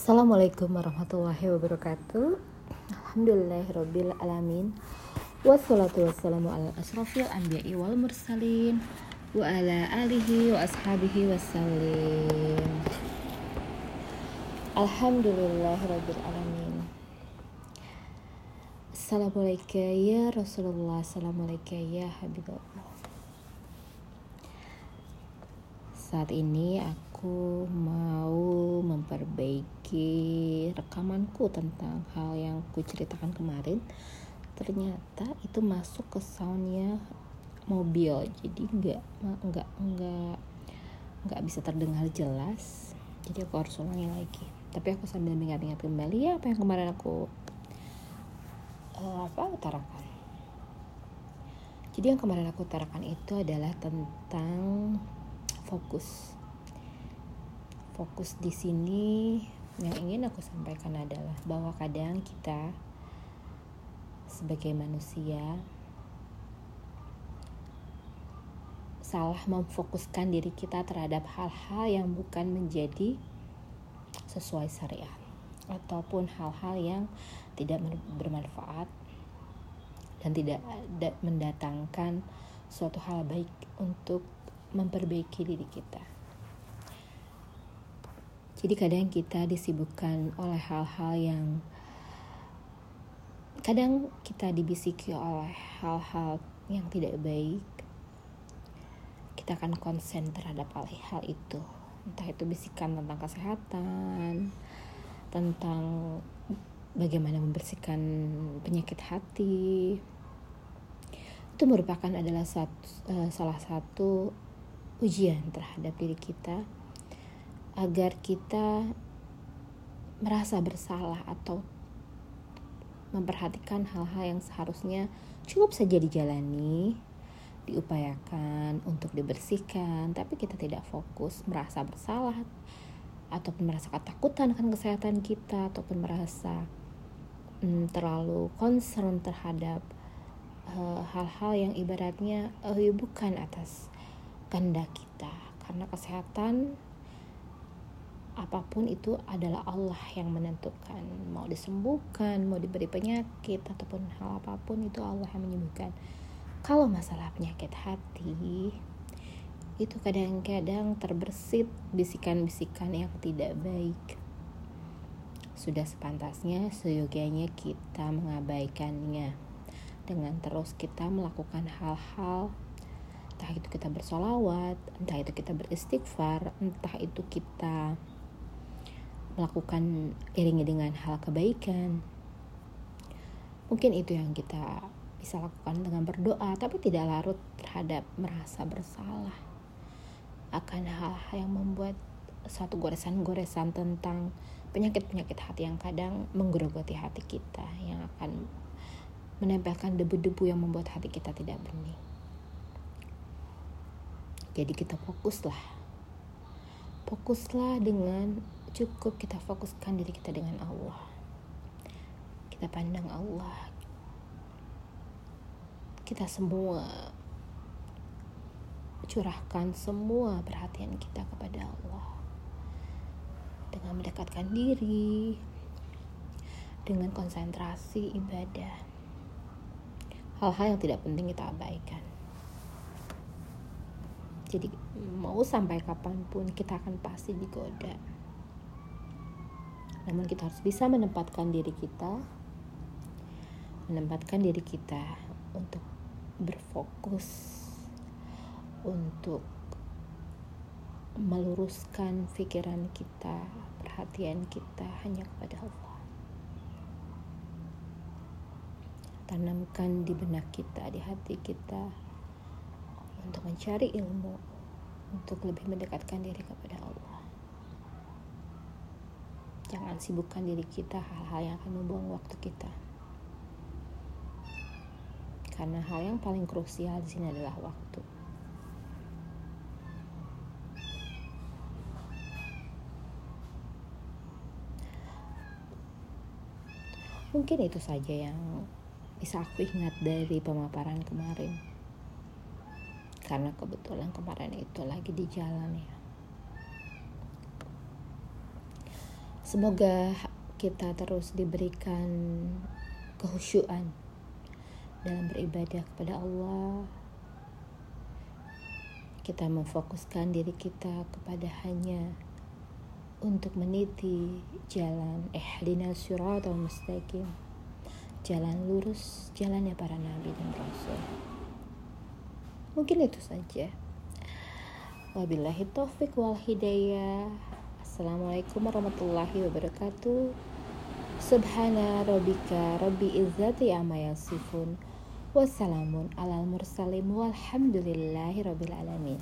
Assalamualaikum warahmatullahi wabarakatuh. Alhamdulillahirabbil alamin Wassalatu wassalamu ala asrafil anbiya'i wal mursalin Wa ala alihi wa ashabihi wassalim. Alhamdulillahirabbil alamin Assalamualaikum ya Rasulullah. Assalamualaikum ya Habibullah. Saat ini aku mau memperbaiki rekamanku tentang hal yang ku ceritakan kemarin. Ternyata itu masuk ke soundnya mobil. Jadi nggak nggak nggak nggak bisa terdengar jelas. Jadi aku harus ulangi lagi. Tapi aku sambil mengingat-ingat kembali ya apa yang kemarin aku uh, apa utarakan. Jadi yang kemarin aku utarakan itu adalah tentang fokus fokus di sini yang ingin aku sampaikan adalah bahwa kadang kita sebagai manusia salah memfokuskan diri kita terhadap hal-hal yang bukan menjadi sesuai syariat ataupun hal-hal yang tidak bermanfaat dan tidak mendatangkan suatu hal baik untuk memperbaiki diri kita. Jadi kadang kita disibukkan oleh hal-hal yang kadang kita dibisiki oleh hal-hal yang tidak baik. Kita akan konsen terhadap hal itu. Entah itu bisikan tentang kesehatan tentang bagaimana membersihkan penyakit hati. Itu merupakan adalah satu, uh, salah satu ujian terhadap diri kita agar kita merasa bersalah atau memperhatikan hal-hal yang seharusnya cukup saja dijalani, diupayakan untuk dibersihkan, tapi kita tidak fokus, merasa bersalah ataupun merasa ketakutan akan kesehatan kita ataupun merasa hmm, terlalu concern terhadap eh, hal-hal uh, yang ibaratnya uh, bukan atas kehendak kita. Karena kesehatan apa pun itu adalah Allah yang menentukan. Mau disembuhkan mau diberi penyakit ataupun hal apa pun itu Allah yang menyembuhkan. Kalau masalah penyakit hati itu kadang-kadang terbersit bisikan-bisikan yang tidak baik. Sudah sepantasnya seyogianya kita mengabaikannya. Dengan terus kita melakukan hal-hal entah itu kita bersolawat entah itu kita beristighfar entah itu kita melakukan iringi dengan hal kebaikan. Mungkin itu yang kita bisa lakukan dengan berdoa, tapi tidak larut terhadap merasa bersalah akan hal-hal yang membuat suatu goresan-goresan tentang penyakit-penyakit hati yang kadang menggerogoti hati kita yang akan menempelkan debu-debu yang membuat hati kita tidak bening. Jadi kita fokuslah. Fokuslah dengan cukup kita fokuskan diri kita dengan Allah. Kita pandang Allah. Kita semua curahkan semua perhatian kita kepada Allah. Dengan mendekatkan diri dengan konsentrasi ibadah. Hal-hal yang tidak penting kita abaikan. Jadi mau sampai kapan pun kita akan pasti digoda namun kita harus bisa menempatkan diri kita menempatkan diri kita untuk berfokus untuk meluruskan pikiran kita, perhatian kita hanya kepada Allah. Tanamkan di benak kita, di hati kita untuk mencari ilmu, untuk lebih mendekatkan diri kepada Allah. Jangan sibukkan diri kita hal-hal yang akan membuang waktu kita. Karena hal yang paling krusial di sini adalah waktu. Mungkin itu saja yang bisa aku ingat dari pemaparan kemarin. Karena kebetulan kemarin itu lagi di jalan ya. Semoga kita terus diberikan kehusyuan dalam beribadah kepada Allah. Kita memfokuskan diri kita kepada hanya untuk meniti jalan ihdina siratal mustaqim jalan lurus jalannya para nabi dan rasul. Mungkin itu saja. Wabillahi taufik wal hidayah assalamualaikum warahmatullahi wabarakatuh. Subhana rabbika rabbi izzati amma yasifun wassalamun alal mursalim walhamdulillahi rabbil alamin